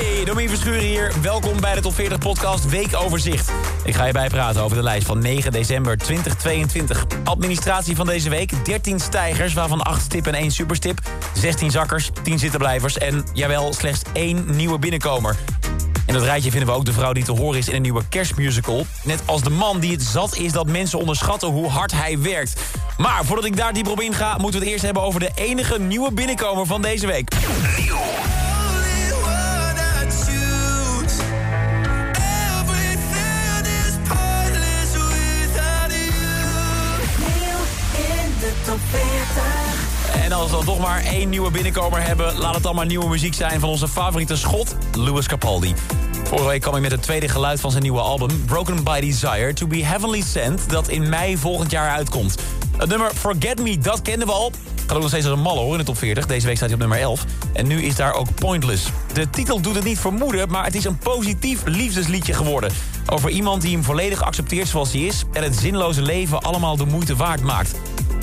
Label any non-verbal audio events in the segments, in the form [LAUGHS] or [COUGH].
Hey, Domien Verschuren hier. Welkom bij de Top 40 Podcast Weekoverzicht. Ik ga je bijpraten over de lijst van 9 december 2022. Administratie van deze week, 13 stijgers, waarvan 8 stip en 1 superstip. 16 zakkers, 10 zittenblijvers en, jawel, slechts één nieuwe binnenkomer. In dat rijtje vinden we ook de vrouw die te horen is in een nieuwe kerstmusical. Net als de man die het zat is dat mensen onderschatten hoe hard hij werkt. Maar voordat ik daar dieper op inga, moeten we het eerst hebben over de enige nieuwe binnenkomer van deze week. En als we dan toch maar één nieuwe binnenkomer hebben... laat het dan maar nieuwe muziek zijn van onze favoriete schot, Louis Capaldi. Vorige week kwam hij met het tweede geluid van zijn nieuwe album... Broken by Desire, To Be Heavenly Sent... dat in mei volgend jaar uitkomt. Het nummer Forget Me, dat kenden we al. Gaat ook nog steeds als een malle hoor in de top 40. Deze week staat hij op nummer 11. En nu is daar ook Pointless. De titel doet het niet vermoeden, maar het is een positief liefdesliedje geworden. Over iemand die hem volledig accepteert zoals hij is... en het zinloze leven allemaal de moeite waard maakt.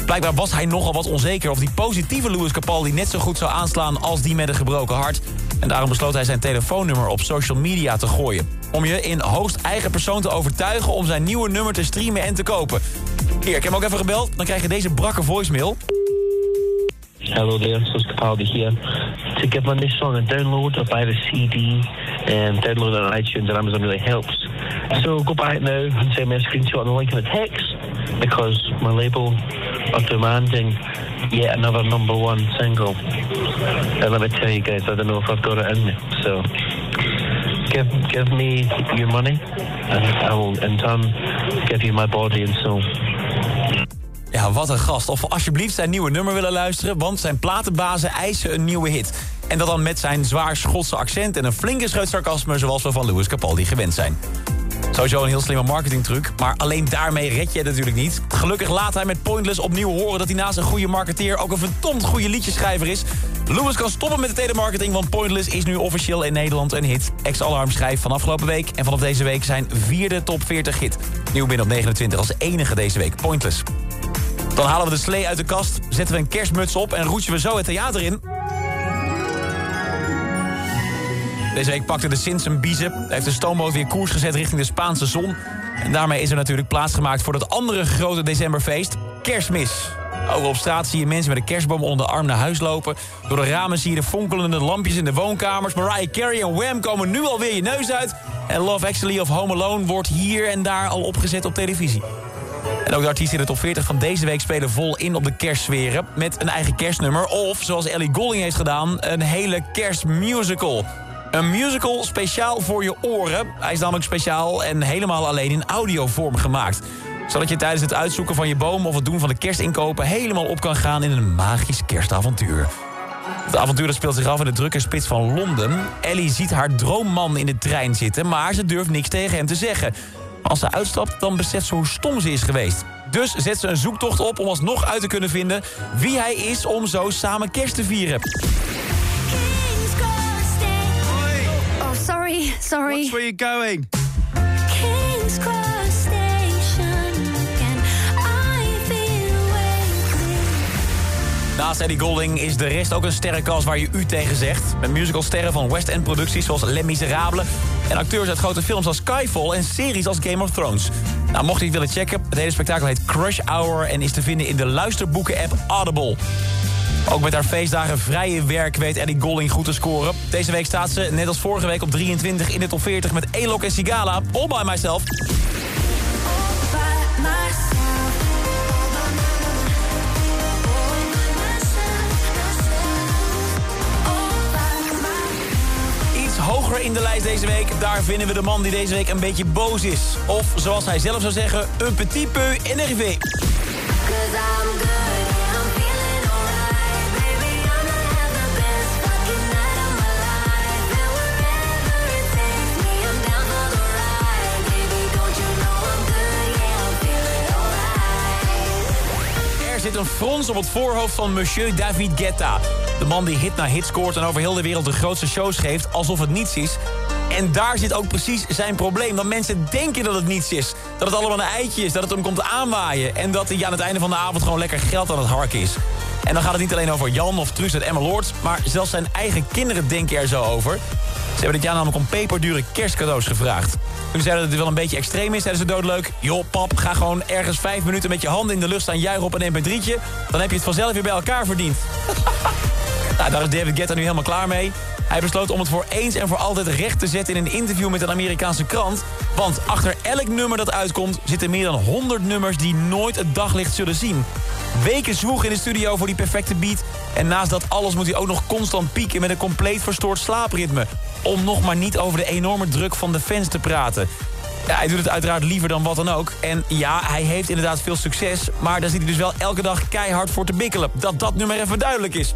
Blijkbaar was hij nogal wat onzeker of die positieve Louis Capaldi net zo goed zou aanslaan als die met een gebroken hart. En daarom besloot hij zijn telefoonnummer op social media te gooien. Om je in hoogst eigen persoon te overtuigen om zijn nieuwe nummer te streamen en te kopen. Hier, ik heb hem ook even gebeld. Dan krijg je deze brakke voicemail. Hello there, Sus Capaldi here. To give my new song a download or buy the CD and um, download it on iTunes and Amazon really helps. So go back now and send me a screenshot and a link in the text because my label are demanding yet another number one single. And let me tell you guys, I don't know if I've got it in me. So give give me your money and I will in turn give you my body and soul. Ja, wat een gast. Of we alsjeblieft zijn nieuwe nummer willen luisteren... want zijn platenbazen eisen een nieuwe hit. En dat dan met zijn zwaar Schotse accent... en een flinke scheut sarcasme zoals we van Louis Capaldi gewend zijn. Sowieso een heel slimme marketingtruc, maar alleen daarmee red je het natuurlijk niet. Gelukkig laat hij met Pointless opnieuw horen dat hij naast een goede marketeer ook een verdomd goede liedjeschrijver is. Louis kan stoppen met de telemarketing, want Pointless is nu officieel in Nederland een hit. Ex-Alarm schrijft van afgelopen week en vanaf deze week zijn vierde top 40 hit. Nieuw binnen op 29 als enige deze week, Pointless. Dan halen we de slee uit de kast, zetten we een kerstmuts op en roetsen we zo het theater in. Deze week pakte de Sins een biezen. Hij heeft de stoomboot weer koers gezet richting de Spaanse zon. En daarmee is er natuurlijk plaats gemaakt voor dat andere grote decemberfeest, kerstmis. Over op straat zie je mensen met een kerstboom onder de arm naar huis lopen. Door de ramen zie je de fonkelende lampjes in de woonkamers. Mariah Carey en Wham komen nu alweer je neus uit. En Love Actually of Home Alone wordt hier en daar al opgezet op televisie. En ook de artiesten in de top 40 van deze week spelen vol in op de kerstsferen. Met een eigen kerstnummer of, zoals Ellie Goulding heeft gedaan, een hele kerstmusical. Een musical speciaal voor je oren. Hij is namelijk speciaal en helemaal alleen in audiovorm gemaakt. Zodat je tijdens het uitzoeken van je boom of het doen van de kerstinkopen... helemaal op kan gaan in een magisch kerstavontuur. Het avontuur speelt zich af in de drukke spits van Londen. Ellie ziet haar droomman in de trein zitten, maar ze durft niks tegen hem te zeggen. Als ze uitstapt, dan beseft ze hoe stom ze is geweest. Dus zet ze een zoektocht op om alsnog uit te kunnen vinden... wie hij is om zo samen kerst te vieren. Oh, sorry, sorry. Where you going? King's Cross Station. I feel waiting? Naast Eddie Golding is de rest ook een sterrenkast waar je u tegen zegt. Met musicalsterren van West End producties zoals Les Miserables... en acteurs uit grote films als Skyfall en series als Game of Thrones. Nou, mocht je het willen checken, het hele spektakel heet Crush Hour... en is te vinden in de luisterboeken-app Audible. Ook met haar feestdagen vrije werk weet Ellie Golding goed te scoren. Deze week staat ze, net als vorige week, op 23 in de top 40... met Elok en Sigala, All. By myself. In de lijst deze week. Daar vinden we de man die deze week een beetje boos is. Of, zoals hij zelf zou zeggen, een petit peu énervé. Alright. Er zit een frons op het voorhoofd van Monsieur David Guetta. De man die hit na hit scoort en over heel de wereld de grootste shows geeft... alsof het niets is. En daar zit ook precies zijn probleem. Dat mensen denken dat het niets is. Dat het allemaal een eitje is, dat het hem komt aanwaaien... en dat hij aan het einde van de avond gewoon lekker geld aan het harken is. En dan gaat het niet alleen over Jan of Truus uit Emmeloord... maar zelfs zijn eigen kinderen denken er zo over. Ze hebben dit jaar namelijk om peperdure kerstcadeaus gevraagd. Toen zeiden dat het wel een beetje extreem is, zeiden ze doodleuk... joh, pap, ga gewoon ergens vijf minuten met je handen in de lucht staan juichen op een mp3'tje... dan heb je het vanzelf weer bij elkaar verdiend. [LAUGHS] nou, daar is David Guetta nu helemaal klaar mee. Hij besloot om het voor eens en voor altijd recht te zetten in een interview met een Amerikaanse krant. Want achter elk nummer dat uitkomt zitten meer dan 100 nummers die nooit het daglicht zullen zien. Weken zwoeg in de studio voor die perfecte beat. En naast dat alles moet hij ook nog constant pieken met een compleet verstoord slaapritme. Om nog maar niet over de enorme druk van de fans te praten. Ja, hij doet het uiteraard liever dan wat dan ook. En ja, hij heeft inderdaad veel succes. Maar daar zit hij dus wel elke dag keihard voor te bikkelen. Dat dat nummer even duidelijk is.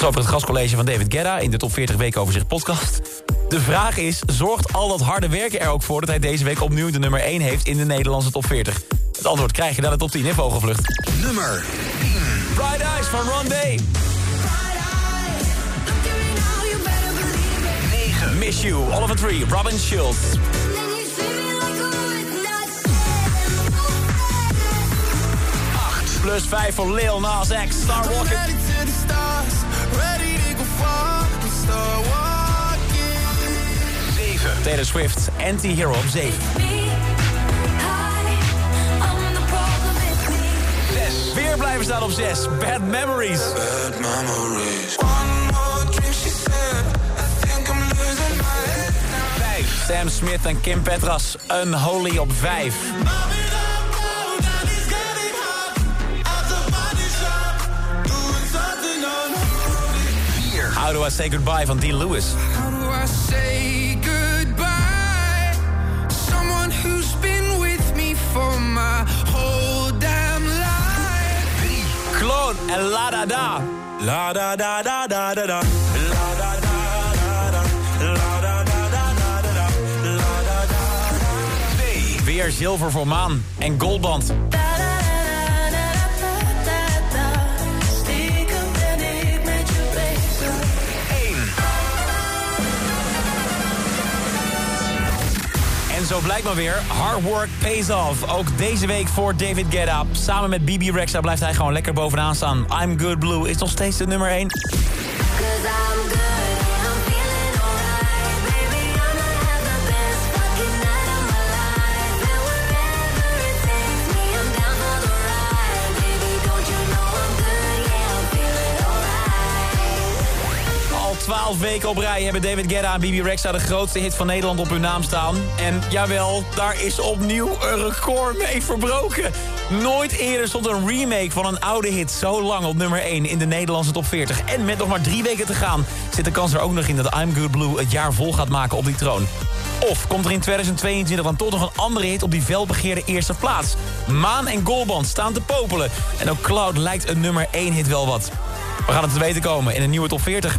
Tot over het gastcollege van David Guetta in de Top 40 Weken Overzicht podcast. De vraag is, zorgt al dat harde werken er ook voor... dat hij deze week opnieuw de nummer 1 heeft in de Nederlandse Top 40? Het antwoord krijg je naar de Top 10 in Vogelvlucht. Nummer Bright Eyes van Ron Day. Miss You, Oliver Tree, Robin Schultz. Plus 5 voor Lil Nas X, Star Walking. Ready to go far and start walking. 7. Taylor Swift, Anti-Hero op 7. 6. Weer blijven staan op 6. Bad Memories. Bad memories. One more drink, she said. I think I'm losing my head. 5. Sam Smith en Kim Petras, Unholy op 5. How Do I Say Goodbye van Dean Lewis. How do I say goodbye? Someone who's been with me for my whole damn life. Clone en La Da Da. La da da da da da da. La da da da da. La da da da da da da. La da da da. 2. Weer zilver voor Maan en Goldband. Blijkt maar weer, hard work pays off. Ook deze week voor David Guetta. Samen met BB Rexa blijft hij gewoon lekker bovenaan staan. I'm Good Blue is nog steeds de nummer 1. Weken op rij hebben David Guetta en BB Rexa de grootste hit van Nederland op hun naam staan. En jawel, daar is opnieuw een record mee verbroken. Nooit eerder stond een remake van een oude hit zo lang op nummer 1 in de Nederlandse top 40. En met nog maar drie weken te gaan zit de kans er ook nog in dat I'm Good Blue het jaar vol gaat maken op die troon. Of komt er in 2022 dan toch nog een andere hit op die felbegeerde eerste plaats? Maan en Goldband staan te popelen. En ook Cloud lijkt een nummer 1 hit wel wat. We gaan het te weten komen in een nieuwe top 40.